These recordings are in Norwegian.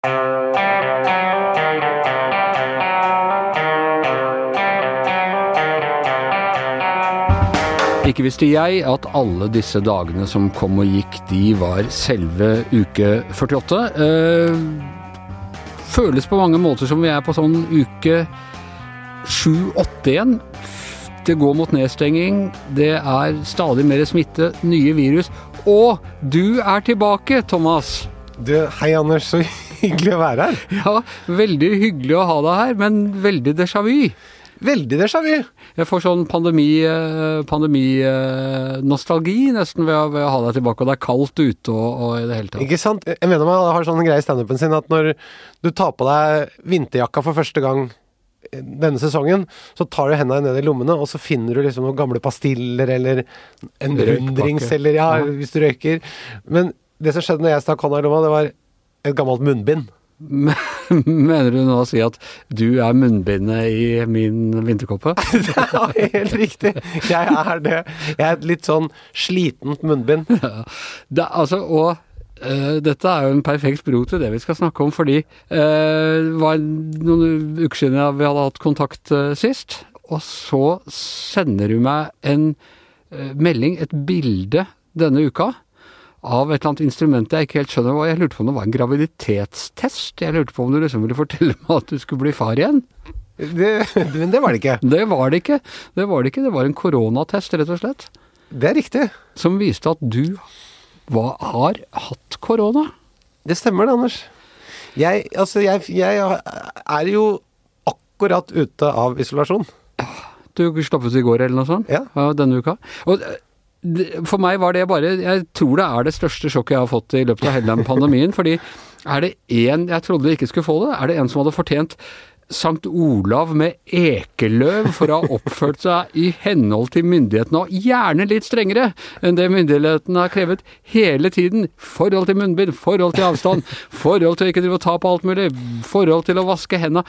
Ikke visste jeg at alle disse dagene som kom og gikk, de var selve uke 48. Eh, føles på mange måter som vi er på sånn uke 7-8 igjen. Det går mot nedstenging, det er stadig mer smitte, nye virus. Og du er tilbake, Thomas! Du, hei Anders, så hyggelig å være her. Ja, veldig hyggelig å ha deg her, men veldig déjà vu. Veldig déjà vu. Jeg får sånn pandemi-nostalgi pandemi, nesten ved å, ved å ha deg tilbake, og det er kaldt ute og, og i det hele tatt. Ikke sant? Jeg mener man har sånn greie i standupen sin at når du tar på deg vinterjakka for første gang denne sesongen, så tar du hendene ned i lommene, og så finner du liksom noen gamle pastiller eller en rundrings, eller ja, Ja. hvis du røyker. Men det som skjedde når jeg stakk hånda i lomma, det var et gammelt munnbind. Mener du nå å si at du er munnbindet i min vinterkåpe? Ja, helt riktig. Jeg er det. Jeg er et litt sånn slitent munnbind. Det, altså, og uh, dette er jo en perfekt bro til det vi skal snakke om, fordi det det var noen uker siden vi hadde hatt kontakt uh, sist, og så sender du meg en eh, melding, et bilde denne uka, av et eller annet instrument jeg ikke helt skjønner hva. Jeg lurte på om det var en graviditetstest. Jeg lurte på om du liksom ville fortelle meg at du skulle bli far igjen. Det, men det var det ikke. Det var det ikke. Det var det ikke. Det var en koronatest, rett og slett. Det er riktig. som viste at du var, har hatt korona. Det stemmer det, Anders. Jeg, altså, jeg, jeg er jo akkurat ute av isolasjon. Du slappet i går eller noe sånt? Ja. denne uka. Og for meg var det bare Jeg tror det er det største sjokket jeg har fått i løpet av hele den pandemien. fordi er det én jeg trodde ikke skulle få det, er det en som hadde fortjent Sankt Olav med ekeløv for å ha oppført seg i henhold til myndighetene, og gjerne litt strengere enn det myndighetene har krevet hele tiden. Forhold til munnbind, forhold til avstand, forhold til å ikke drive og ta på alt mulig, forhold til å vaske hendene.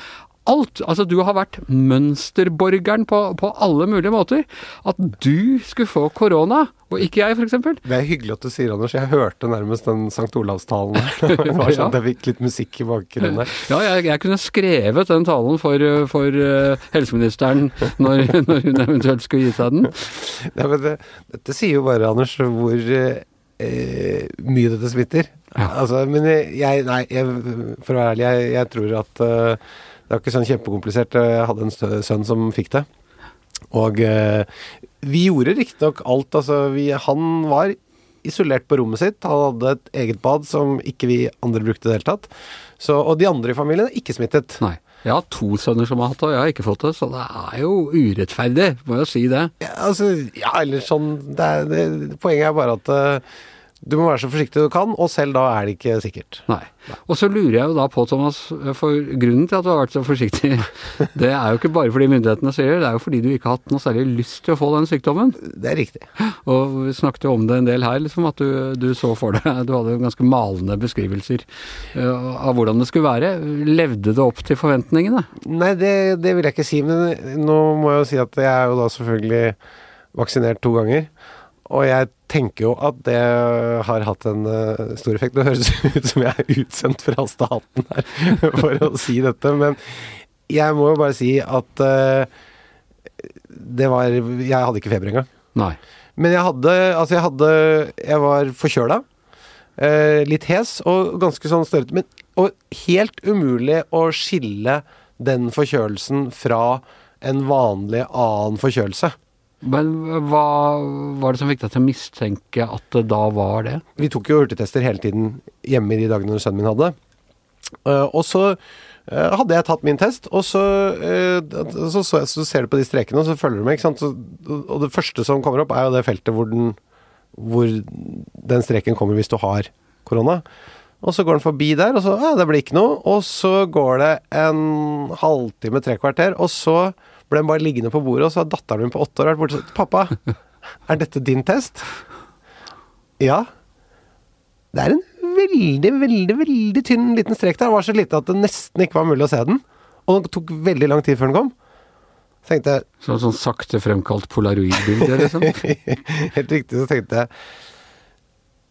Alt! Altså, du har vært mønsterborgeren på, på alle mulige måter. At du skulle få korona, og ikke jeg, eksempel. Det er hyggelig at du sier, Anders. Jeg hørte nærmest den St. Olavstalen. Det var sånn at jeg fikk litt musikk i bakgrunnen der. Ja, jeg, jeg kunne skrevet den talen for, for eh, helseministeren når, når hun eventuelt skulle gi seg den. Nei, men det, dette sier jo bare, Anders, hvor eh, mye dette smitter. Ja. Altså, men jeg, Nei, jeg, for å være ærlig, jeg, jeg tror at uh, det er ikke sånn kjempekomplisert. Jeg hadde en sønn som fikk det. Og uh, vi gjorde riktignok alt. Altså, vi, han var isolert på rommet sitt. Han hadde et eget bad som ikke vi andre brukte i det hele tatt. Så, og de andre i familien er ikke smittet. Nei. Jeg har to sønner som har hatt det, og jeg har ikke fått det, så det er jo urettferdig, må jeg si det. Ja, altså, ja, eller sånn det er, det, Poenget er bare at eh, du må være så forsiktig du kan, og selv da er det ikke sikkert. Nei. Og så lurer jeg jo da på, Thomas, for grunnen til at du har vært så forsiktig, det er jo ikke bare fordi myndighetene sier det, det er jo fordi du ikke har hatt noe særlig lyst til å få den sykdommen. Det er riktig. Og vi snakket jo om det en del her, liksom, at du, du så for deg Du hadde jo ganske malende beskrivelser eh, av hvordan det skulle være. Levde det opp til forventningene? Nei, det, det vil jeg ikke si, men nå må jeg jo si at jeg er jo da selvfølgelig vaksinert to ganger. Og jeg tenker jo at det har hatt en uh, stor effekt. Det høres ut som jeg er utsendt fra staten her for å si dette, men jeg må jo bare si at uh, det var Jeg hadde ikke feber engang. Nei. Men jeg hadde Altså, jeg hadde Jeg var forkjøla. Uh, litt hes og ganske sånn størrete. Men og helt umulig å skille den forkjølelsen fra en vanlig annen forkjølelse. Men hva var det som fikk deg til å mistenke at det da var det? Vi tok jo hurtigtester hele tiden hjemme i de dagene når sønnen min hadde. Eh, og så eh, hadde jeg tatt min test, og så, eh, så, så, så ser du på de strekene, og så følger du med. og det første som kommer opp, er jo det feltet hvor den, hvor den streken kommer hvis du har korona. Og så går den forbi der, og så ja, det blir ikke noe. Og så går det en halvtime, tre kvarter, og så ble den bare liggende på bordet, og så har datteren min på åtte år vært borte og sagt 'Pappa, er dette din test?' Ja. Det er en veldig, veldig, veldig tynn liten strek der. Den var så lite at det nesten ikke var mulig å se den. Og det tok veldig lang tid før den kom. Så tenkte jeg Så, sånn sakte fremkalt polaroidbilde, liksom? Helt riktig, så tenkte jeg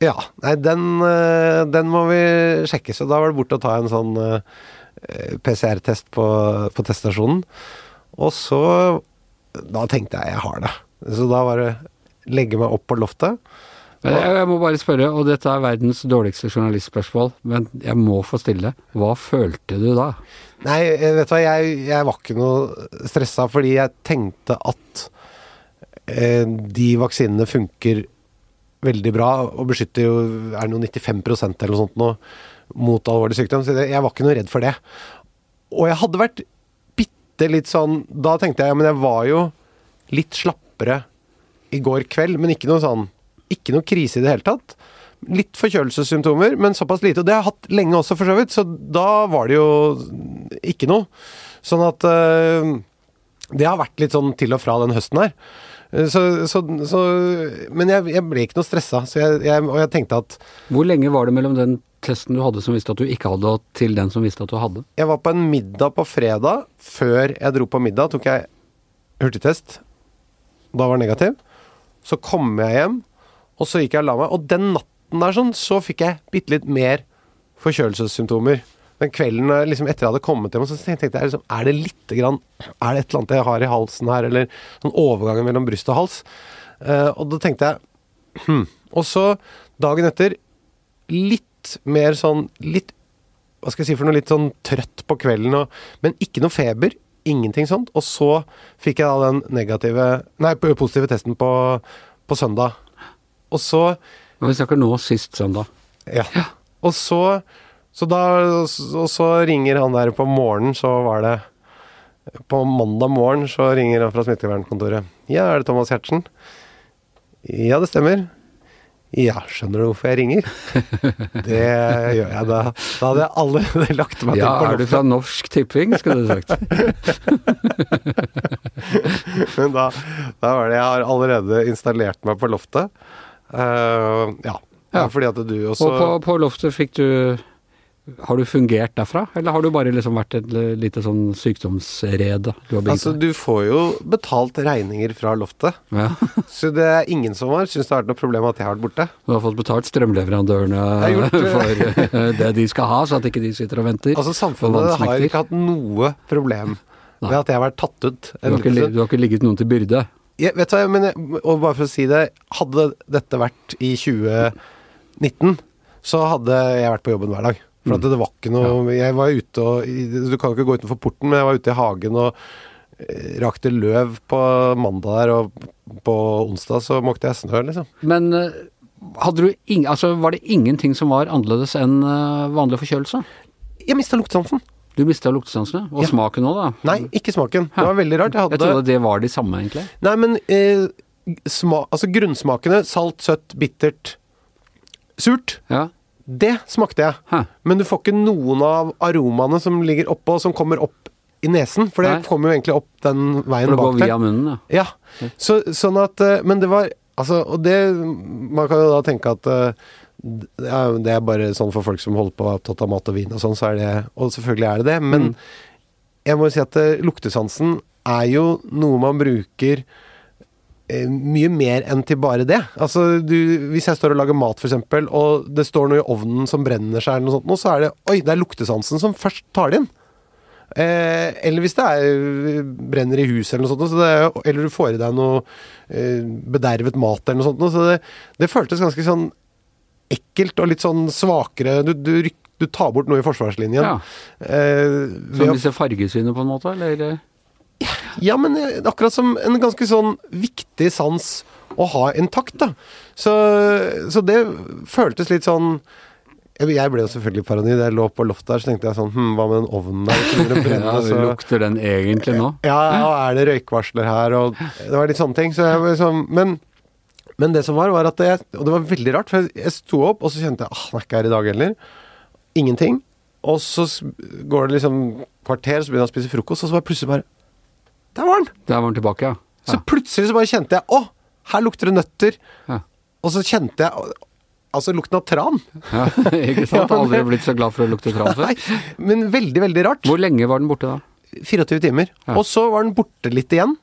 Ja. Nei, den, eh, den må vi sjekke. Så da var det borte å ta en sånn eh, PCR-test på, på teststasjonen. Og så Da tenkte jeg jeg har det. Så da var det legge meg opp på loftet. Jeg, jeg må bare spørre, og dette er verdens dårligste journalistspørsmål, men jeg må få stille. Hva følte du da? Nei, eh, vet du hva, jeg, jeg var ikke noe stressa fordi jeg tenkte at eh, de vaksinene funker veldig bra og beskytter jo er det noe 95% eller noe sånt nå mot alvorlig sykdom. Så jeg var ikke noe redd for det. Og jeg hadde vært bitte litt sånn Da tenkte jeg, ja, men jeg var jo litt slappere i går kveld, men ikke noe sånn Ikke noe krise i det hele tatt. Litt forkjølelsessymptomer, men såpass lite. Og det har jeg hatt lenge også, for så vidt, så da var det jo ikke noe. Sånn at øh, Det har vært litt sånn til og fra den høsten her. Eh, Så, så, så Men jeg, jeg ble ikke noe stressa, jeg, jeg, og jeg tenkte at Hvor lenge var det mellom den testen du hadde som visste at du ikke hadde, til den som visste at du hadde? Jeg var på en middag på fredag. Før jeg dro på middag, tok jeg hurtigtest. Da var den negativ. Så kom jeg hjem, og så gikk jeg og la meg. Og den natten der sånn, så fikk jeg bitte litt mer forkjølelsessymptomer. Den kvelden liksom etter jeg hadde kommet hjem, så tenkte jeg liksom, er det lite grann Er det et eller annet jeg har i halsen her, eller sånn overgangen mellom bryst og hals? Uh, og da tenkte jeg hm. Og så, dagen etter, litt mer sånn Litt hva skal jeg si for noe, litt sånn trøtt på kvelden, og, men ikke noe feber. Ingenting sånt. Og så fikk jeg da den negative Nei, positive testen på, på søndag. Og så Vi snakker nå sist søndag. Ja. Og så så da Og så ringer han der på morgenen, så var det På mandag morgen så ringer han fra smittevernkontoret. Ja, er det Thomas Giertsen? Ja, det stemmer. Ja, skjønner du hvorfor jeg ringer? Det gjør jeg da. Da hadde jeg allerede lagt meg Ja, til på er du fra Norsk Tipping, skulle du sagt. Men da, da var det Jeg har allerede installert meg på loftet. Uh, ja. ja. Fordi at du også Og på, på loftet fikk du Har du fungert derfra, eller har du bare liksom vært et lite sånn sykdomsrede du har Altså, du får jo betalt regninger fra loftet. Ja. Så det er ingen som har syntes det har vært noe problem at jeg har vært borte. Du har fått betalt strømleverandørene gjort for eh, det de skal ha, så at ikke de sitter og venter. Altså, samfunnet har ikke hatt noe problem med at jeg har vært tatt ut. Du har, ikke, du har ikke ligget noen til byrde. Jeg, vet du hva, men jeg, og bare for å si det, hadde dette vært i 2019, så hadde jeg vært på jobben hver dag. For at det var ikke noe Jeg var ute og Du kan ikke gå utenfor porten, men jeg var ute i hagen og eh, rakte løv på mandag der, og på onsdag så måkte jeg snø, liksom. Men eh, hadde du ing, altså, var det ingenting som var annerledes enn eh, vanlig forkjølelse? Jeg mista luktesansen. Du mista luktesansene, og Ja. smaken òg, da. Nei, ikke smaken. Det var veldig rart. Jeg Jeg trodde det var de samme, egentlig. Nei, men eh, sma, altså grunnsmakene salt, søtt, bittert, surt. Ja. Det smakte jeg. Hæ. Men du får ikke noen av aromaene som ligger oppå, som kommer opp i nesen. For det Nei. kommer jo egentlig opp den veien bak der. munnen, ja. Ja. Så, sånn at eh, Men det var Altså, og det Man kan jo da tenke at eh, det er, bare sånn for folk som holder på å være opptatt av mat og vin og sånn, så er det Og selvfølgelig er det det, men Mm. jeg må jo si at eh, luktesansen er jo noe man bruker mye mer enn til bare det. Altså, du, Hvis jeg står og lager mat, f.eks., og det står noe i ovnen som brenner seg, eller noe sånt, så er det Oi, det er luktesansen som først tar det inn. Eh, eller hvis det er brenner i huset eller noe sånt, så det er, eller du får i deg noe eh, bedervet mat eller noe sånt. Så det, det føltes ganske sånn ekkelt og litt sånn svakere. Du, du, du tar bort noe i forsvarslinjen. ja. Eh, Som disse fargesynene, på en måte? Eller? Ja, men eh, akkurat som en ganske sånn viktig sans å ha intakt, da. Så, så det føltes litt sånn jeg ble jo selvfølgelig paranoid. Jeg lå på loftet der, så tenkte jeg sånn Hm, hva med den ovnen der? Brenne, Ja, så Lukter den egentlig nå? Ja, og er det røykvarsler her, og det var litt sånne ting. Så jeg liksom, men, men det som var, var at jeg Og det var veldig rart, for jeg, jeg sto opp, og så kjente jeg ah, han er ikke her i dag heller. Ingenting. Og så går det liksom kvarter, så begynner jeg å spise frokost, og så var jeg plutselig bare Der var den! Der var den tilbake, ja. Så plutselig så bare kjente jeg Å, her lukter det nøtter. Ja. Og så kjente jeg Altså lukten av tran. ja. Ikke sant? Ja, men Aldri blitt så glad for å lukte tran før. Nei, men veldig, veldig rart. Hvor lenge var den borte da? 24 timer. Ja. Og så var den borte litt igjen.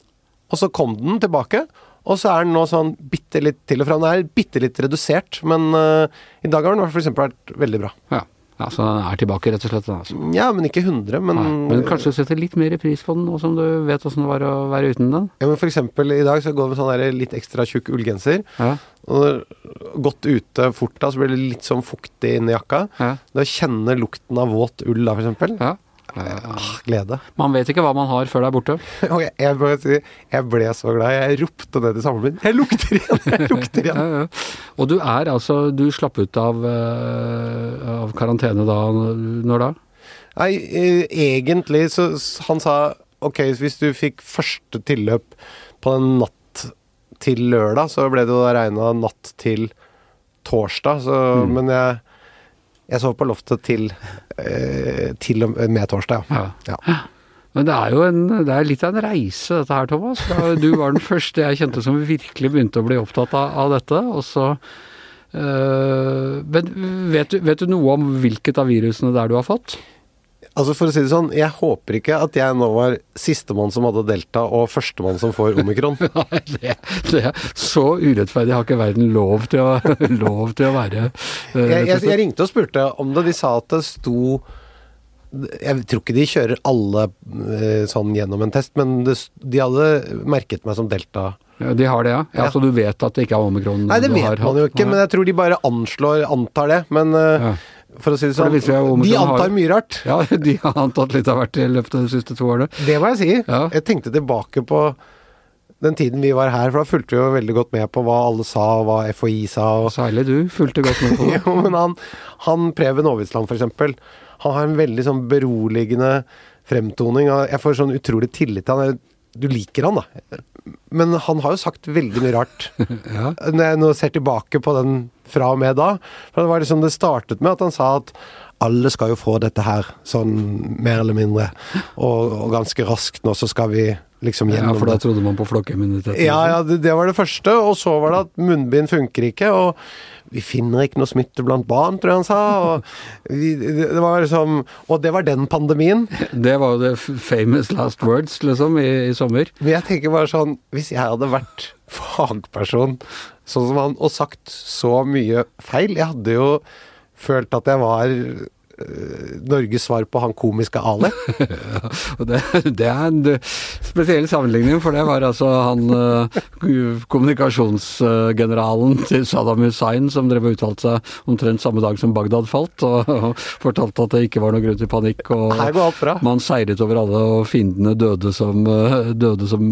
Og så kom den tilbake. Og så er den nå sånn bitte litt til og fra. Den er bitte litt redusert, men uh, i dag har den for eksempel vært veldig bra. Ja. Ja, så den er tilbake, rett og slett. Altså. Ja, men ikke 100, men, Nei, men kanskje du setter litt mer pris på den nå som du vet åssen det var å være uten den? ja, men For eksempel i dag så går vi med sånn der litt ekstra tjukk ullgenser. Ja, Og godt gått ute fort da, så blir det litt sånn fuktig inni jakka. ja, Da kjenner lukten av våt ull da, for eksempel. ja. Ah, glede. Man vet ikke hva man har før det er borte. Og jeg, må si, jeg ble så glad. Jeg ropte ned til samboeren min. Jeg lukter igjen! Jeg lukter igjen! Ja, ja. Og du er altså Du slapp ut av, uh, av karantene da? Når da? Nei, eh, egentlig så Han sa ok, hvis du fikk første tilløp på en natt til lørdag, så ble det jo regna natt til torsdag. Så, Mm. Men jeg, jeg sov på loftet til, eh, til og med torsdag, ja. Ja. Men det er jo en, det er litt av en reise dette her, Thomas. Du var den første jeg kjente som virkelig begynte å bli opptatt av, av dette. Og så øh, Men vet du, vet du noe om hvilket av virusene det er du har fått? Altså For å si det sånn, jeg håper ikke at jeg nå var sistemann som hadde delta, og førstemann som får omikron. Nei, det, det er så urettferdig har ikke verden lov til å, lov til å være. Uh, Jeg, jeg, jeg ringte og spurte om det. De sa at det sto Jeg tror ikke de kjører alle uh, sånn gjennom en test, men det, de hadde merket meg som delta. Ja, de har det, ja? ja? Ja. Så du vet at det ikke er omikron? Nei, det vet man jo ikke, men jeg tror de bare anslår, antar det. Men uh, Ja. For å si det sånn, det de har- antar mye rart. Ja, de har antatt litt av hvert i løpet av de siste to årene. Det må jeg si. Ja. Jeg tenkte tilbake på den tiden vi var her, for da fulgte vi jo veldig godt med på hva alle sa, og hva FHI sa. og Særlig du fulgte godt med på det. Jo, men han, han Preben Aavitsland, eksempel, han har en veldig sånn beroligende fremtoning. Jeg får sånn utrolig tillit til han. Du liker han, da. Men han har jo sagt veldig mye rart. Ja. Når jeg nå ser tilbake på den fra og med da. For det var liksom det startet med at han sa at alle skal jo få dette her, sånn mer eller mindre. Og, og ganske raskt nå så skal vi liksom Ja, for da trodde man på flokkimmunitet. Ja, ja, det, det var det første. Og så var det at munnbind funker ikke. Og vi finner ikke noe smitte blant barn, tror jeg han sa. Og, vi, det, det var liksom, og det var den pandemien. Det var jo det famous last words, liksom, i, i sommer. Men jeg tenker bare sånn Hvis jeg hadde vært fagperson sånn som han, og sagt så mye feil Jeg hadde jo følt at jeg var Norges svar på han komiske Ale. Og det, det er en eh, spesiell sammenligning, for det var altså han eh, kommunikasjonsgeneralen til Saddam Hussein som drev og uttalte seg omtrent samme dag som Bagdad falt, og, og fortalte at det ikke var noe grunn til panikk. og Her går alt bra. Man seiret over alle, og fiendene døde som, eh, døde som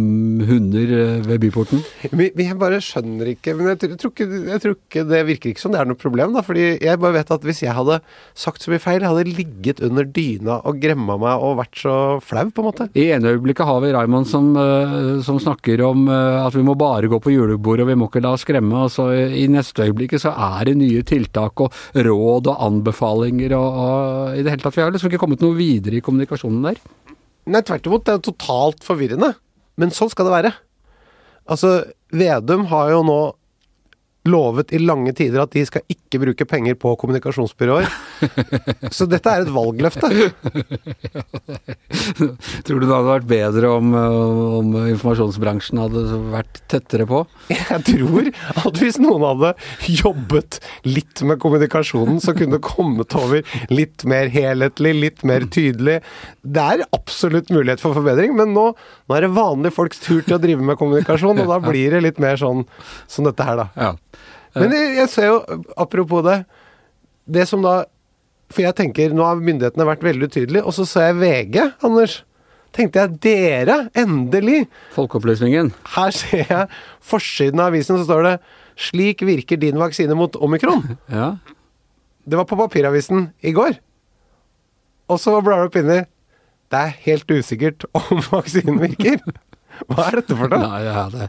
hunder eh, ved byporten. Men men jeg bare skjønner ikke Men jeg, tror ikke, jeg tror ikke det virker ikke som det er noe problem, da. Fordi jeg bare vet at hvis jeg hadde sagt så mye feil, jeg hadde ligget under dyna og gremma meg og vært så flau, på en måte. I ene øyeblikket har vi Raymond som, eh, som snakker om eh, at vi må bare gå på julebord og vi må ikke la oss skremme. Og så i neste øyeblikket så er det nye tiltak og råd og anbefalinger og, og i det hele tatt. Vi har liksom ikke kommet noe videre i kommunikasjonen der. Nei, tvert imot. Det er totalt forvirrende. Men sånn skal det være. Altså, Vedum har jo nå lovet i lange tider at de skal ikke bruke penger på kommunikasjonsbyråer. Så dette er et valgløfte. Tror du det hadde vært bedre om, om informasjonsbransjen hadde vært tettere på? Jeg tror at hvis noen hadde jobbet litt med kommunikasjonen, så kunne det kommet over litt mer helhetlig, litt mer tydelig. Det er absolutt mulighet for forbedring, men nå, nå er det vanlige folks tur til å drive med kommunikasjon, og da blir det litt mer sånn som dette her, da. Ja. Men jeg, jeg ser jo, apropos det Det som da For jeg tenker, nå har myndighetene vært veldig utydelige, og så ser jeg VG, Anders. Tenkte jeg, dere, endelig! Folkeopplysningen. Her ser jeg forsiden av avisen, så står det 'Slik virker din vaksine mot omikron'. Ja. Det var på papiravisen i går. Og så blar du opp inni. Det er helt usikkert om vaksinen virker. Hva er dette for noe? Nei, ja, det,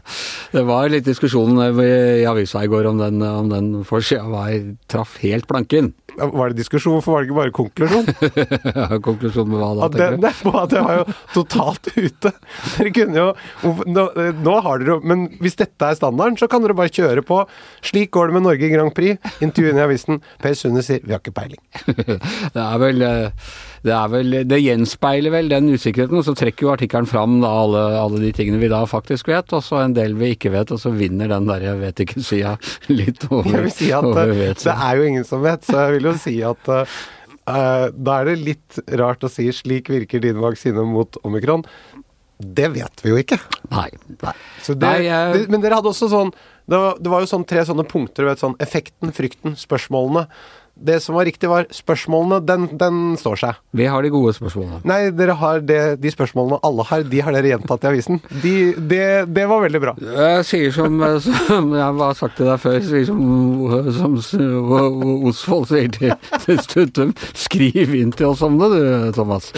det var litt diskusjon i avisa i går om den, om den forsida var traff helt planken. Var det diskusjon, for var det ikke bare konklusjon? Konklusjonen med hva da, At tenker du? det, det var jo totalt ute. Dere kunne jo nå, nå har dere jo Men hvis dette er standarden, så kan dere bare kjøre på. Slik går det med Norge i Grand Prix. Intervjuene i avisen. Per Sunde sier 'vi har ikke peiling'. Det er vel eh, Det, er vel, det gjenspeiler vel den usikkerheten, og så trekker jo artikkelen fram da, alle, alle de tingene vi da faktisk vet, og så en del vi ikke vet, og så vinner den der jeg vet ikke-sida litt over, Jeg vil si at over eh, vet. det er jo ingen som vet, så jeg vil jo si at eh, da er det litt rart å si 'slik virker din vaksine mot omikron'. Det vet vi jo ikke. Nei. Så det, Nei, jeg- det, men dere hadde også sånn det var, det var jo sånn tre sånne punkter. Du vet, sånn Effekten, frykten, spørsmålene. Det som var riktig, var spørsmålene. Den, den står seg. Vi har de gode spørsmålene. Nei, dere har det, de spørsmålene alle har, de har dere gjentatt i avisen. De, det, det var veldig bra. Jeg sier som, som jeg har sagt til deg før, sier som, som Osvold sier til, til Stuttum, skriv inn til oss om det du, Thomas.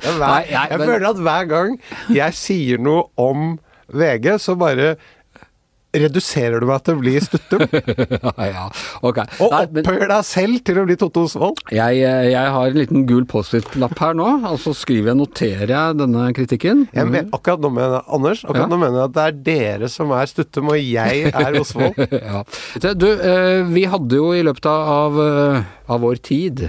Er hver, jeg føler at hver gang jeg sier noe om VG, så bare reduserer du meg til å bli Stuttum. ja, ja, ok. Og Nei, men opphøyer deg selv til å bli Totto Osvold. jeg, jeg har en liten gul Post-It-lapp her nå, og så skriver jeg, noterer jeg denne kritikken. Jeg mener, akkurat nå mener jeg, Anders, akkurat Ja. nå mener jeg at det er dere som er Stuttum, og jeg er Osvold. ja. Du, eh, vi hadde jo i løpet av, eh, av vår tid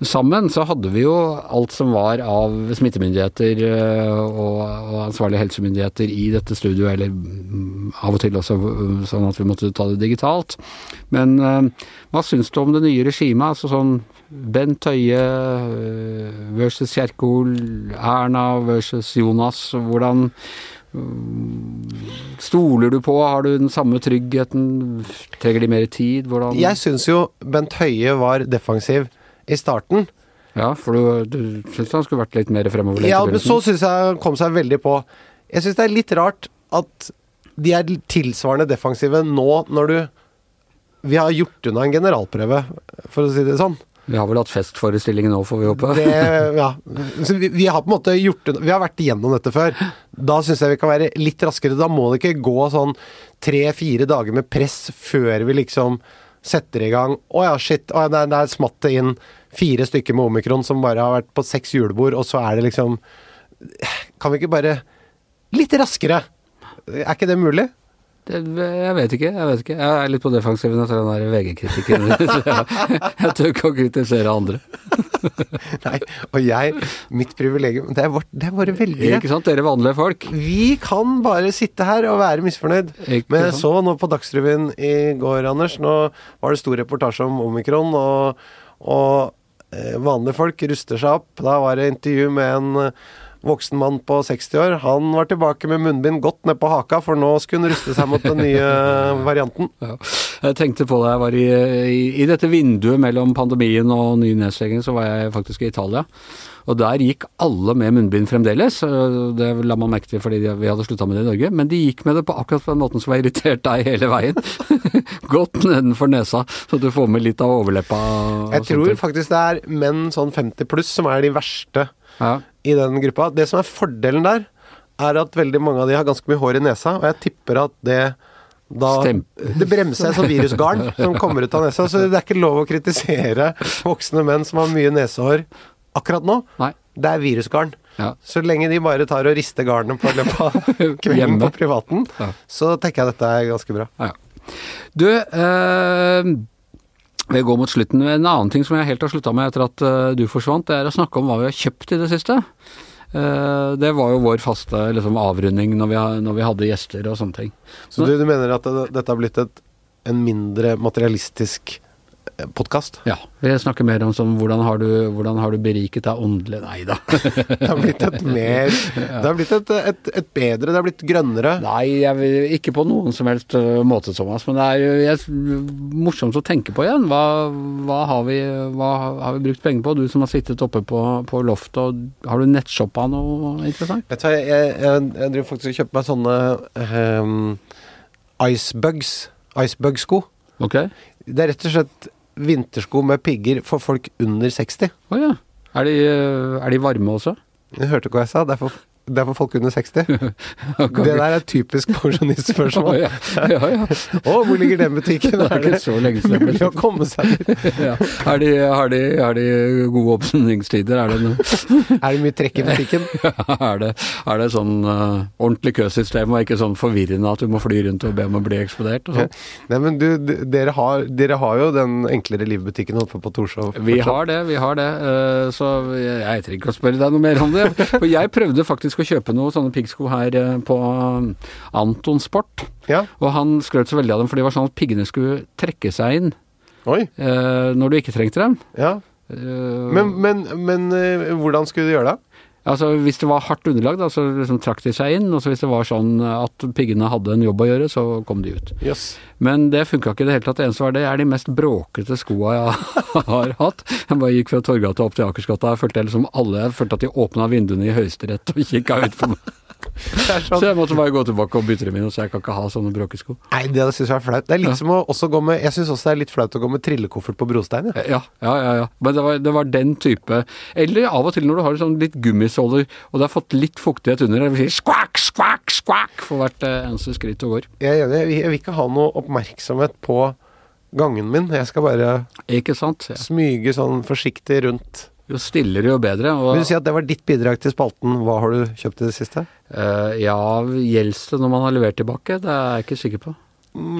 sammen, så hadde vi jo alt som var av smittemyndigheter eh, og, og ansvarlige helsemyndigheter i dette studioet, eller mm, av og til også eh, sånn at vi måtte ta det digitalt. Men eh, hva syns du om det nye regimet? Altså sånn Bent Høie versus Kjerkol, Erna versus Jonas. Hvordan Stoler du på? Har du den samme tryggheten? Trenger de mer tid? Hvordan Jeg syns jo Bent Høie var defensiv i starten. Ja, for du, du syns han skulle vært litt mer fremoverlent? Ja, men så syns jeg han kom seg veldig på. Jeg syns det er litt rart at de er tilsvarende defensive nå når du Vi har gjort unna en generalprøve, for å si det sånn. Vi har vel hatt festforestilling nå, får vi håpe. Det, ja. Vi, vi har på en måte gjort det, Vi har vært igjennom dette før. Da syns jeg vi kan være litt raskere. Da må det ikke gå sånn tre-fire dager med press før vi liksom setter i gang. Å ja, shit. Å, der, der smatt det inn fire stykker med omikron som bare har vært på seks julebord, og så er det liksom Kan vi ikke bare Litt raskere! Er ikke det mulig? Jeg vet ikke, jeg vet ikke. Jeg er litt på defensiven etter den der VG-kritikken. Jeg, jeg tør ikke å kritisere andre. Nei, og jeg Mitt privilegium Det er, vårt, det er våre velgere. Ikke sant, dere vanlige folk? Vi kan bare sitte her og være misfornøyd. Ikke Men jeg så nå på Dagsrevyen i går, Anders, nå var det stor reportasje om omikron, og, og eh, vanlige folk ruster seg opp. Da var det intervju med en voksen mann på 60 år. Han var tilbake med munnbind godt ned på haka, for nå skulle han ruste seg mot den nye varianten. Ja. Jeg tenkte på det, jeg var i, i, i dette vinduet mellom pandemien og ny nedstenging, så var jeg faktisk i Italia. Og der gikk alle med munnbind fremdeles. Det la man merke til fordi vi hadde slutta med det i Norge. Men de gikk med det på akkurat på den måten som har irritert deg hele veien. Godt nedenfor nesa, så du får med litt av overleppa. Jeg tror faktisk det er menn sånn 50 pluss som er de verste ja. I den gruppa. Det som er fordelen der, er at veldig mange av de har ganske mye hår i nesa, og jeg tipper at det da Stem- Det bremser et sånt virusgarn som kommer ut av nesa, så det er ikke lov å kritisere voksne menn som har mye nesehår akkurat nå. Nei. Det er virusgarn. Ja. Så lenge de bare tar og rister garnet på løpet av kvelden på privaten, Ja. så tenker jeg dette er ganske bra. Ja. Du, eh, vi går mot slutten. En annen ting som jeg helt har slutta med etter at eh, du forsvant, det er å snakke om hva vi har kjøpt i det siste. Eh, det var jo vår faste liksom, avrunding når vi, når vi hadde gjester og sånne ting. Så du, du mener at det, dette har blitt et, en mindre materialistisk podkast? Ja. Vi snakker mer om sånn, hvordan har du, hvordan har du beriket deg åndelig Nei da. Det har blitt et mer Det har blitt et, et, et bedre, det har blitt grønnere. Nei, jeg ikke på noen som helst øh, måte, Thomas. Men det er jo jeg, morsomt å tenke på igjen. Hva, hva, har vi, hva har vi brukt penger på? Du som har sittet oppe på, på loftet, og har du nettshoppa noe interessant? Vet du jeg, jeg, jeg driver faktisk og kjøper meg sånne um, icebugs. Icebug-sko. Ok. Det er rett og slett vintersko med pigger for folk under 60. Å ja. Er de, øh, er de varme også? Du hørte hva jeg sa. Det er for, det er for folk under 60. Det der er typisk pensjonistspørsmål. ja, ja, ja. Å, hvor ligger den butikken? Det er ikke så lenge siden. mulig å komme seg dit? Ja. Er, de, har, de, har de gode oppsendingstider? Er det, Er det mye trekk i butikken? er det, er det sånn uh, ordentlig køsystem og ikke sånn forvirrende at du må fly rundt og be om å bli eksplodert? Og sånn? Nei, men du, dere har, dere har jo den enklere livbutikken oppe på Torshov. Vi har det, vi har det. Uh, Så jeg, jeg trenger ikke å spørre deg noe mer om det. For jeg prøvde faktisk å kjøpe noen sånne piggsko her eh, på Antonsport Anton Sport. Ja. Og han skrøt så veldig av dem, for de var sånn at piggene skulle trekke seg inn Oi. eh, når du ikke trengte dem. Ja. Eh, Men, men, men hvordan skulle du gjøre det? Altså Hvis det var hardt underlag, da, så liksom trakk de seg inn. Og så hvis det var sånn at piggene hadde en jobb å gjøre, så kom de ut. Yes. Men det funka ikke i det hele tatt. Det eneste var det er de mest bråkete skoa jeg har hatt. Jeg bare gikk fra Torgata opp til Akersgata. Jeg følte liksom alle jeg følte at de åpna vinduene i Høyesterett og kikka ut på meg. Er Så sånn. jeg måtte bare gå tilbake og bytte dem inn, så jeg kan ikke ha sånne bråkesko. Nei, det syns jeg er flaut. Det er litt som å også gå med Jeg syns også det er litt flaut å gå med trillekoffert på brostein. Ja, Ja, ja, ja. ja. Men det var, det var den type Eller av og til når du har sånn litt gummisåler, og det har fått litt fuktighet under, det vil si skvakk, skvakk, skvakk for hvert eh, eneste skritt du går. Jeg er enig. Jeg vil ikke ha noe oppmerksomhet på gangen min. Jeg skal bare Ikke sant? Ja. smyge sånn forsiktig rundt. Jo stillere, jo bedre. Og, Vil du si at det var ditt bidrag til spalten Hva har du kjøpt i det siste? Uh, ja, gjelder det når man har levert tilbake? Det er jeg ikke sikker på.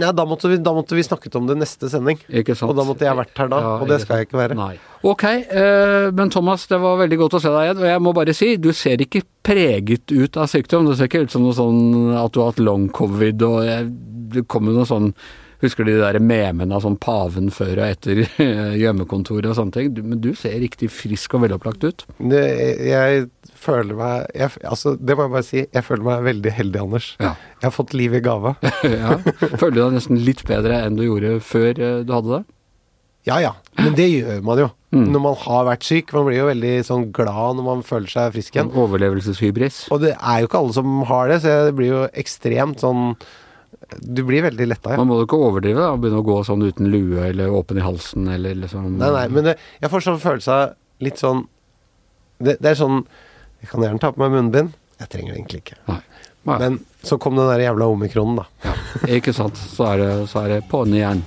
Ja, da måtte, vi, da måtte vi snakket om det neste sending. Ikke sant? Og da måtte jeg vært her da, Ja, og det skal jeg ikke være. Nei. Ok, uh, men Thomas, det var veldig godt å se deg igjen. Og jeg må bare si, du ser ikke preget ut av sykdom. Det ser ikke ut som noe sånn at du har hatt long covid og jeg, det kommer noe sånn Husker du de der memene av sånn paven før og etter gjemmekontoret og sånne ting? Du, men du ser riktig frisk og velopplagt ut. Det, jeg føler meg jeg, Altså, det må jeg bare si. Jeg føler meg veldig heldig, Anders. Ja. Jeg har fått liv i gave. ja. Føler du deg nesten litt bedre enn du gjorde før eh, du hadde det? Ja ja, men det gjør man jo. Mm. Når man har vært syk. Man blir jo veldig sånn glad når man føler seg frisk igjen. Overlevelseshybris? Og det er jo ikke alle som har det, så det blir jo ekstremt sånn Du blir veldig letta, ja. Man må jo ikke overdrive da, og begynne å gå sånn uten lue eller åpen i halsen eller liksom Nei, nei, men det, jeg får sånn følelse av litt sånn det, det er sånn Jeg kan gjerne ta på meg munnbind. Jeg trenger det egentlig ikke. Nei. Nei. Men så kom den der jævla omikronen, da. Ja, ikke sant. Så er det, så er det på'n igjen.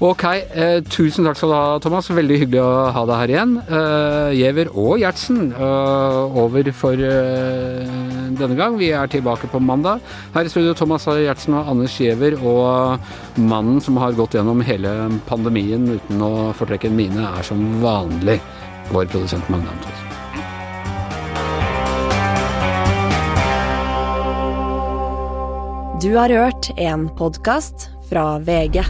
Ok, eh, tusen takk skal du ha, Thomas. Veldig hyggelig å ha deg her igjen. Eh, og Gjertsen eh, over for eh, denne gang. Vi er tilbake på mandag. Her i studio Thomas Gjertsen og Anders Giæver, og mannen som har gått gjennom hele pandemien uten å fortrekke en mine, er som vanlig vår produsent Magne Antonsen. Du har hørt en podkast fra VG.